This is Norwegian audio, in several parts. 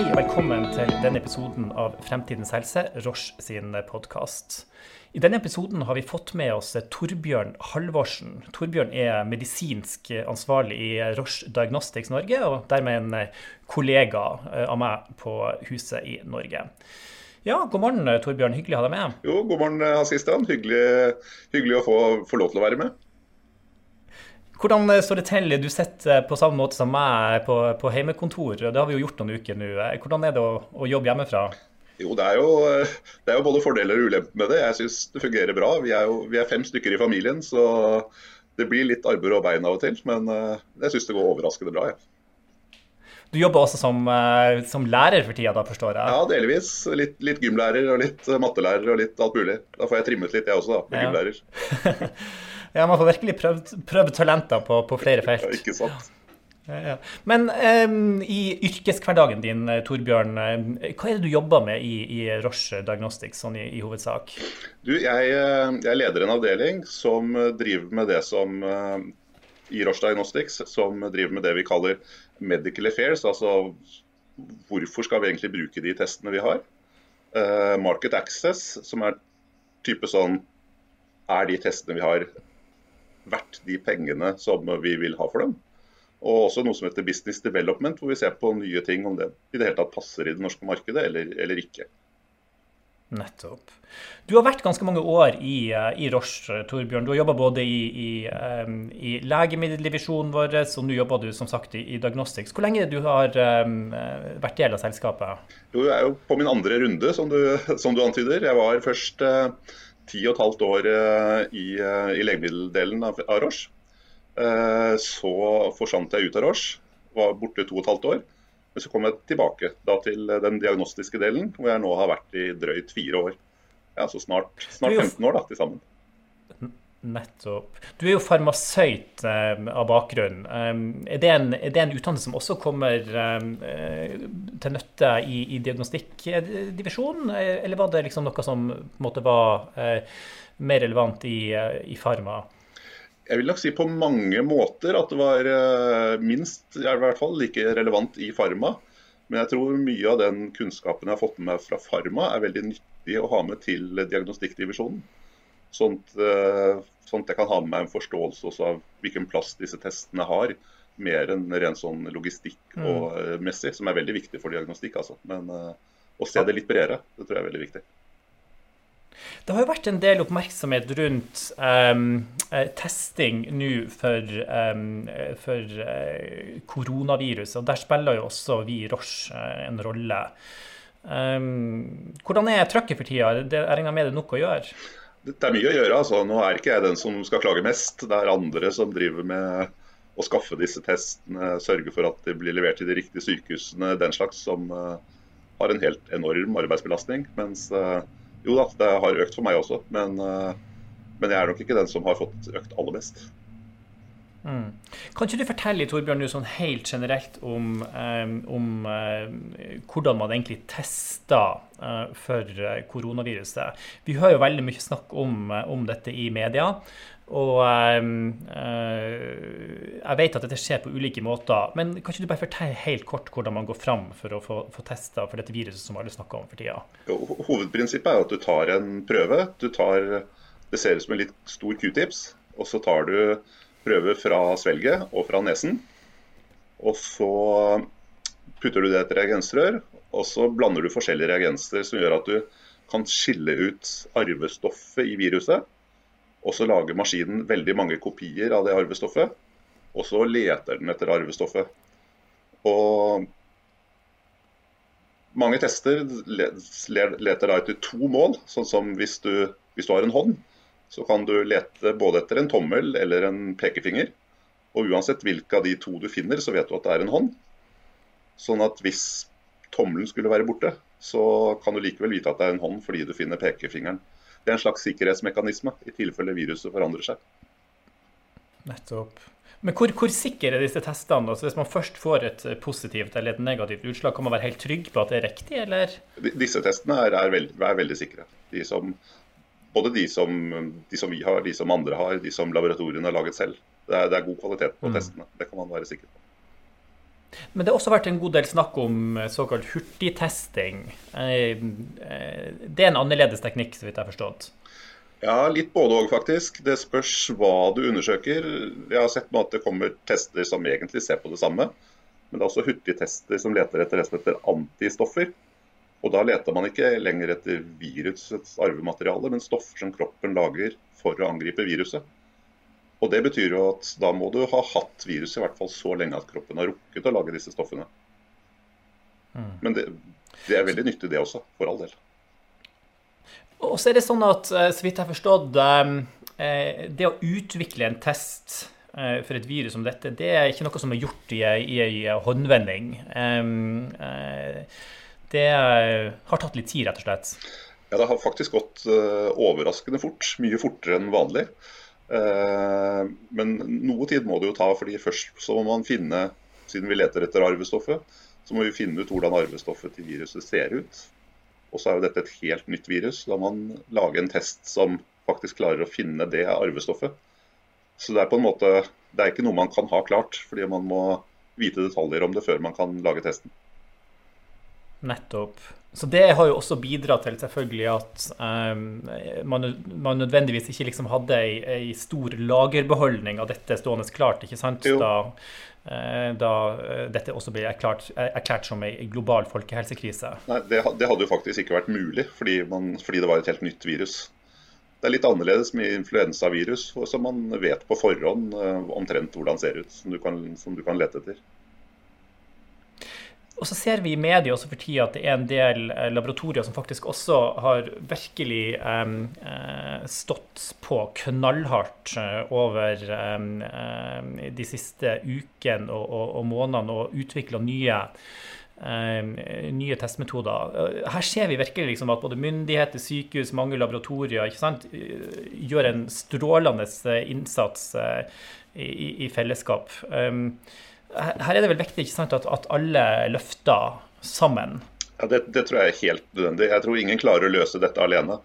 Hei og velkommen til denne episoden av Fremtidens helse, Roche sin podkast. I denne episoden har vi fått med oss Torbjørn Halvorsen. Torbjørn er medisinsk ansvarlig i Roche Diagnostics Norge, og dermed en kollega av meg på huset i Norge. Ja, God morgen, Torbjørn. Hyggelig å ha deg med. Jo, God morgen, Hans Hyggelig, hyggelig å få, få lov til å være med. Hvordan står det til? Du sitter på samme måte som meg på, på heimekontor. Det har vi jo gjort noen uker nå. Hvordan er det å, å jobbe hjemmefra? Jo, det jo, det er jo, både fordeler og ulemper med det. Jeg syns det fungerer bra. Vi er jo vi er fem stykker i familien, så det blir litt armer og bein av og til. Men jeg syns det går overraskende bra. Ja. Du jobber også som, som, lærer for tida, da forstår jeg? Ja, delvis. Litt, litt, gymlærer og litt mattelærer og litt alt mulig. Da får jeg trimmet litt, jeg også, da, med ja. gymlærer. Ja, man får virkelig prøvd, prøvd talenter på, på, flere felt. Ja, ikke sant. Ja, Men um, i yrkeshverdagen din, Torbjørn, hva er det du jobber med i, i Roche Diagnostics sånn i, i, hovedsak? Du, jeg, jeg, leder en avdeling som driver med det som i Roche Diagnostics som driver med det vi kaller medical affairs. Altså hvorfor skal vi egentlig bruke de testene vi har. Uh, market access, som er type sånn Er de testene vi har verdt de pengene som vi vil ha for dem. Og også noe som heter business development, hvor vi ser på nye ting om det i det hele tatt passer i det norske markedet eller, eller ikke. Nettopp. Du har vært ganske mange år i, i Roche, Torbjørn. Du har jobba både i, i, um, i legemiddeldivisjonen vår, og nå jobber du som sagt i, Diagnostics. Hvor lenge du har um, vært del av selskapet? Jo, jeg er jo på min andre runde, som du, som du antyder. Jeg var først uh, ti og et halvt år eh, i, eh, i legemiddeldelen av, av Roche. Eh, så forsvant jeg ut av Roche, var borte to og et halvt år. Men så kom jeg tilbake da, til den diagnostiske delen, hvor jeg nå har vært i drøyt fire år. Ja, Så snart, snart 15 år da, til sammen. Nettopp. Du er jo farmasøyt eh, av bakgrunn. Um, er, det en, er, det en, utdannelse som også kommer um, til nytte i, i diagnostikkdivisjonen, eller var det liksom noe som måte var uh, mer relevant i, i farma? Jeg vil nok si på mange måter at det var uh, minst, i hvert fall like relevant i farma. Men jeg tror mye av den kunnskapen jeg har fått med meg fra farma, er veldig nyttig å ha med til diagnostikkdivisjonen. At, eh, at jeg kan ha med meg en forståelse også av hvilken plass disse testene har. Mer enn rent sånn logistikk mm. og mm. messig, som er veldig viktig for diagnostikk. Altså. Men uh, å se det litt bredere, det tror jeg er veldig viktig. Det har jo vært en del oppmerksomhet rundt um, testing nå for, um, for uh, koronaviruset. og Der spiller jo også vi i Roche uh, en rolle. Um, hvordan er trøkket for tida? Jeg regner med det er nok å gjøre? Det er mye å gjøre. altså. Nå er ikke jeg den som skal klage mest. Det er andre som driver med å skaffe disse testene, sørge for at de blir levert til de riktige sykehusene, den slags, som uh, har en helt enorm arbeidsbelastning. Mens uh, jo da, det har økt for meg også. Men, uh, men jeg er nok ikke den som har fått økt aller mest. Mm. Kan ikke du fortelle Torbjørn, sånn helt generelt om, om uh, hvordan man egentlig tester uh, for koronaviruset? Vi hører jo veldig mye snakk om, om dette i media. Og jeg vet at dette skjer på ulike måter. Men kan ikke du bare fortelle helt kort hvordan man går fram for å få, få testa for dette viruset som alle snakker om for tida? Hovedprinsippet er at du tar en prøve. Du tar, det ser ut som en litt stor q-tips. Og så tar du prøve fra svelget og fra nesen. Og så putter du det i et reagensrør, og så blander du forskjellige reagenser som gjør at du kan skille ut arvestoffet i viruset. Og så lager maskinen veldig mange kopier av det arvestoffet. Og så leter den etter arvestoffet. Og mange tester leter da etter to mål, sånn som hvis du, hvis du har en hånd, så kan du lete både etter en tommel eller en pekefinger. Og uansett hvilke av de to du finner, så vet du at det er en hånd. Sånn at hvis tommelen skulle være borte, så kan du likevel vite at det er en hånd fordi du finner pekefingeren. Det er en slags sikkerhetsmekanisme i tilfelle viruset forandrer seg. Nettopp. Men hvor, hvor sikre er disse testene? Altså hvis man først får et positivt eller et negativt utslag, kan man være helt trygg på at det er riktig, eller? Disse testene er, er, veld, er veldig sikre. De som både de som, de som, vi har, de som andre har, de som laboratoriene har laget selv. Det er, det er god kvalitet på mm. testene. Det kan man være sikker på. Men det har også vært en god del snakk om såkalt hurtigtesting. Det er en annerledes teknikk, så vidt jeg har forstått? Ja, litt både òg, faktisk. Det spørs hva du undersøker. Jeg har sett nå at det kommer tester som egentlig ser på det samme. Men det er også hurtigtester som leter etter, etter antistoffer. Og da leter man ikke lenger etter virusets arvemateriale, men stoffer som kroppen lager for å angripe viruset. Og Det betyr jo at da må du ha hatt viruset i hvert fall så lenge at kroppen har rukket å lage disse stoffene. Mm. Men det, det, er veldig nyttig det også, for all del. Og så er det sånn at, eh, så vidt jeg har forstått, eh, eh, det å utvikle en test for et virus som dette, det er ikke noe som er gjort i ei håndvending. Det har tatt litt tid, rett og slett. Ja, det har faktisk gått overraskende fort. Mye fortere enn vanlig. Eh, men noe tid må det jo ta, fordi først så må man finne, siden vi leter etter arvestoffet, så må vi finne ut hvordan arvestoffet til viruset ser ut. Og så er jo dette et helt nytt virus. Da må man lage en test som faktisk klarer å finne det arvestoffet. Så det er på en måte, det er ikke noe man kan ha klart, fordi man må vite detaljer om det før man kan lage testen. Nettopp. Så det har jo også bidratt til selvfølgelig at um, man, man, nødvendigvis ikke liksom hadde ei, ei, stor lagerbeholdning av dette stående klart, ikke sant? Da, uh, da uh, dette også ble erklært, erklært som ei global folkehelsekrise. Nei, det, det, hadde jo faktisk ikke vært mulig, fordi, man, fordi, det var et helt nytt virus. Det er litt annerledes med influensavirus, som man vet på forhånd uh, omtrent hvordan det ser ut, som du, kan, som du kan lete etter. Og så ser vi i media også for tida at det er en del eh, laboratorier som faktisk også har virkelig um, stått på knallhardt eh, over um, de siste ukene og, og, og månedene og utvikla nye nye testmetoder. Her ser vi virkelig liksom at både myndigheter, sykehus, mange laboratorier gjør en strålende innsats i, i fellesskap. Um, her er det vel viktig sant, at, at, alle løfter sammen? Ja, det, det, tror jeg er helt nødvendig. Jeg tror ingen klarer å løse dette alene.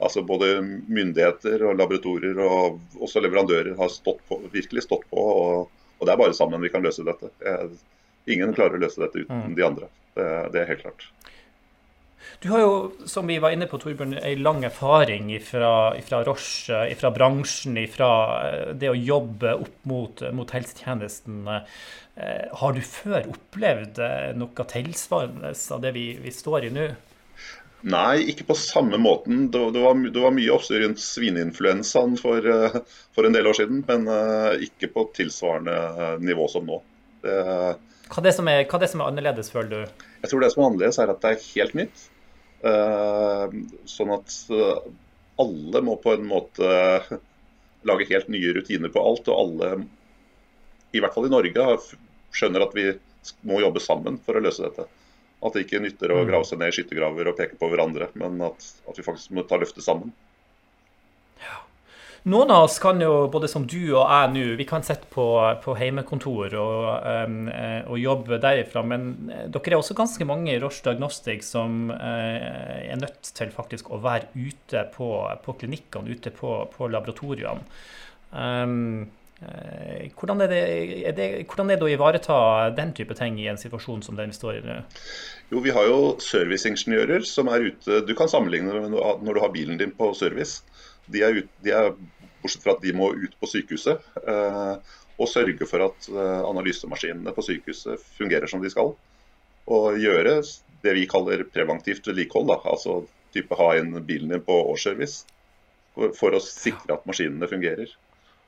Altså Både myndigheter og laboratorier og også leverandører har stått på, virkelig stått på. Og, og, det er bare sammen vi kan løse dette. Ingen klarer å løse dette uten mm. de andre. Det, det er helt klart. Du har jo, som vi var inne på, Torbjørn, en lang erfaring fra Roche, fra bransjen, fra eh, det å jobbe opp mot, mot helsetjenesten. Eh, har du før opplevd eh, noe tilsvarende av det vi, vi står i nå? Nei, ikke på samme måten. Det, det, var, det var, mye oppstyr rundt svineinfluensaen for, for, en del år siden, men ikke på tilsvarende nivå som nå. Det, hva, det som er, hva er det som er annerledes, føler du? Jeg tror det som er annerledes, er at det er helt nytt. Eh, sånn at eh, alle må på en måte lage helt nye rutiner på alt. Og alle, i hvert fall i Norge, skjønner at vi må jobbe sammen for å løse dette. At det ikke nytter å mm. grave seg ned i skyttergraver og peke på hverandre, men at, at vi faktisk må ta løftet sammen. Noen av oss kan jo, både som du og jeg nå, vi kan sitte på, på heimekontor og, um, og, jobbe derifra. Men eh, dere er også ganske mange i Roche Diagnostic som uh, er nødt til faktisk å være ute på, på klinikkene, ute på, på laboratoriene. Um, hvordan er, det, er det, hvordan er det å ivareta den type ting i en situasjon som den vi står i nå? Jo, Vi har jo serviceingeniører som er ute. Du kan sammenligne når du har bilen din på service. De er, ut, de er, bortsett fra at de må ut på sykehuset eh, og sørge for at eh, analysemaskinene på sykehuset fungerer som de skal. Og gjøre det vi kaller preventivt vedlikehold. Altså type ha inn bilen din på årsservice for, for å sikre at maskinene fungerer.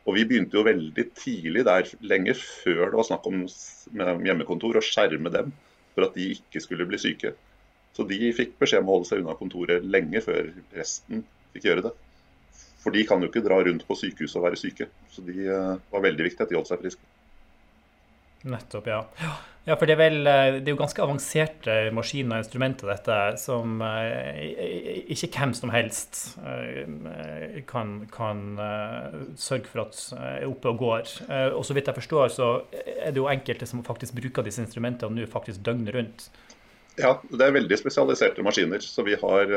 Og Vi begynte jo veldig tidlig der, lenge før det var snakk om hjemmekontor, å skjerme dem for at de ikke skulle bli syke. Så de fikk beskjed om å holde seg unna kontoret lenge før resten fikk gjøre det. For de kan jo ikke dra rundt på sykehuset og være syke. Så de uh, var veldig viktig at de holdt seg friske. Nettopp, ja. Ja, for det er, vel, eh, det er jo ganske avanserte maskiner og instrumenter, dette, som eh, ikke hvem som helst kan, kan sørge for at er oppe og går. Og så vidt jeg forstår, så er det jo enkelte som faktisk bruker disse instrumentene nå faktisk døgnet rundt. Ja, det er veldig spesialiserte maskiner. Så vi har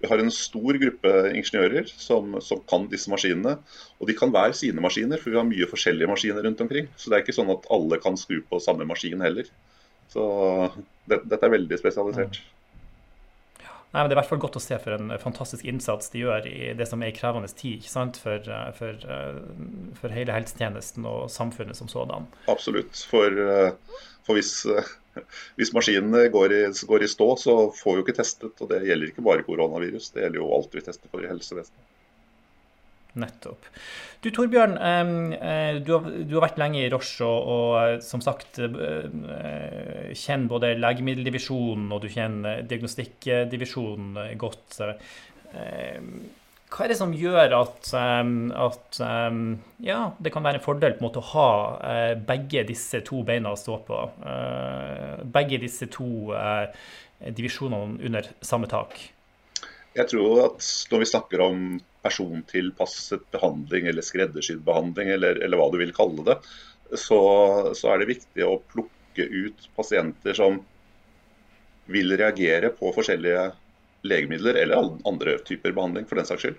Vi har en stor gruppe ingeniører som, som, kan disse maskinene. Og de kan hver sine maskiner, for vi har mye forskjellige maskiner rundt omkring. Så det er ikke sånn at alle kan skru på samme maskin heller. Så det, dette er veldig spesialisert. Nei, men Det er i hvert fall godt å se for en fantastisk innsats de gjør i det som er en krevende tid ikke sant? For, for, for hele helsetjenesten og samfunnet som sådan. Absolutt. For, for hvis, hvis, maskinene går i, går i, stå, så får vi jo ikke testet. Og det gjelder ikke bare koronavirus, det gjelder jo alt vi tester for i helsevesenet. Nettopp. Du Torbjørn, eh, du har, vært lenge i Roche og eh, som sagt eh, kjenner både legemiddeldivisjonen og du kjenner diagnostikkdivisjonen godt. Hva er det som gjør at, at ja, det kan være en fordel en måte å ha begge disse to beina å stå på? Begge disse to divisjonene under samme tak? Jeg tror at når vi snakker om persontilpasset behandling eller skreddersydd behandling, eller, eller, hva du vil kalle det, så, så, er det viktig å plukke ut pasienter som vil reagere på forskjellige legemidler eller andre typer behandling, for den saks skyld.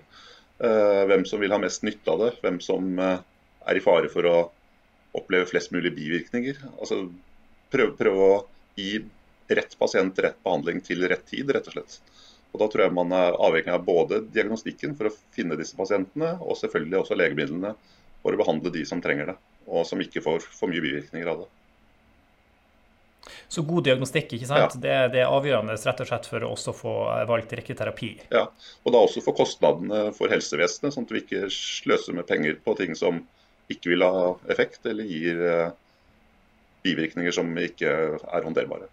Eh, hvem som vil ha mest nytte av det, hvem som eh, er i fare for å oppleve flest mulig bivirkninger. Altså prøve, prøv å gi rett pasient rett behandling til rett tid, rett og slett. Og Da tror jeg man er avhengig av både diagnostikken for å finne disse pasientene, og selvfølgelig også legemidlene for å behandle de som trenger det, og som ikke får for mye bivirkninger av det. Så god diagnostikk, ikke sant? Ja. Det, det, er avgjørende rett og slett for å også få valgt riktig terapi. Ja, og da også for kostnadene for helsevesenet, sånn at vi ikke sløser med penger på ting som ikke vil ha effekt, eller gir eh, bivirkninger som ikke er håndterbare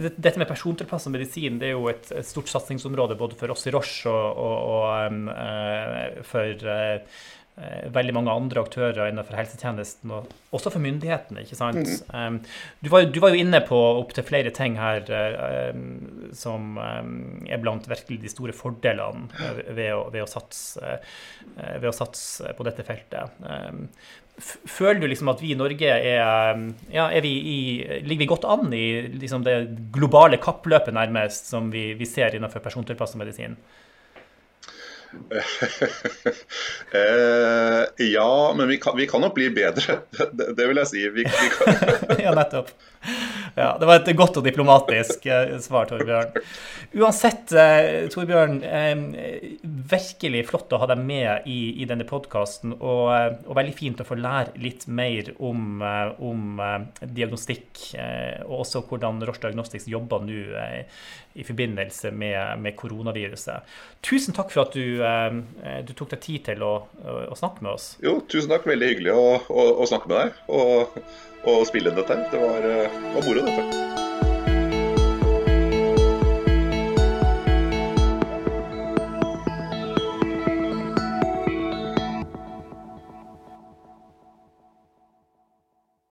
dette med persontilpasset medisin det er jo et, et, stort satsingsområde både for oss i Roche og, og, og um, for uh, veldig mange andre aktører innenfor helsetjenesten, og også for myndighetene. ikke sant? Mm. Du, var, du, var, jo inne på opptil flere ting her uh, som um, er blant virkelig de store fordelene ved å, ved å, satse, ved å satse, på dette feltet. Føler du liksom at vi i Norge er, ja, er vi i, Ligger vi godt an i liksom det globale kappløpet nærmest som vi, vi ser innenfor persontilpasset medisin? eh, ja, men vi kan, vi kan, nok bli bedre. Det, det vil jeg si. Vi, vi ja, nettopp. Ja, det var et godt og diplomatisk eh, svar, Torbjørn. Uansett, eh, Torbjørn, virkelig flott å ha deg med i, i denne podkasten. Og, og, veldig fint å få lære litt mer om, om diagnostikk, og også hvordan Roche Diagnostics jobber nå i forbindelse med, med, koronaviruset. Tusen takk for at du, du tok deg tid til å, å, snakke med oss. Jo, tusen takk. Veldig hyggelig å, å, å snakke med deg. Og og spille inn dette. Det var, eh, var moro, dette.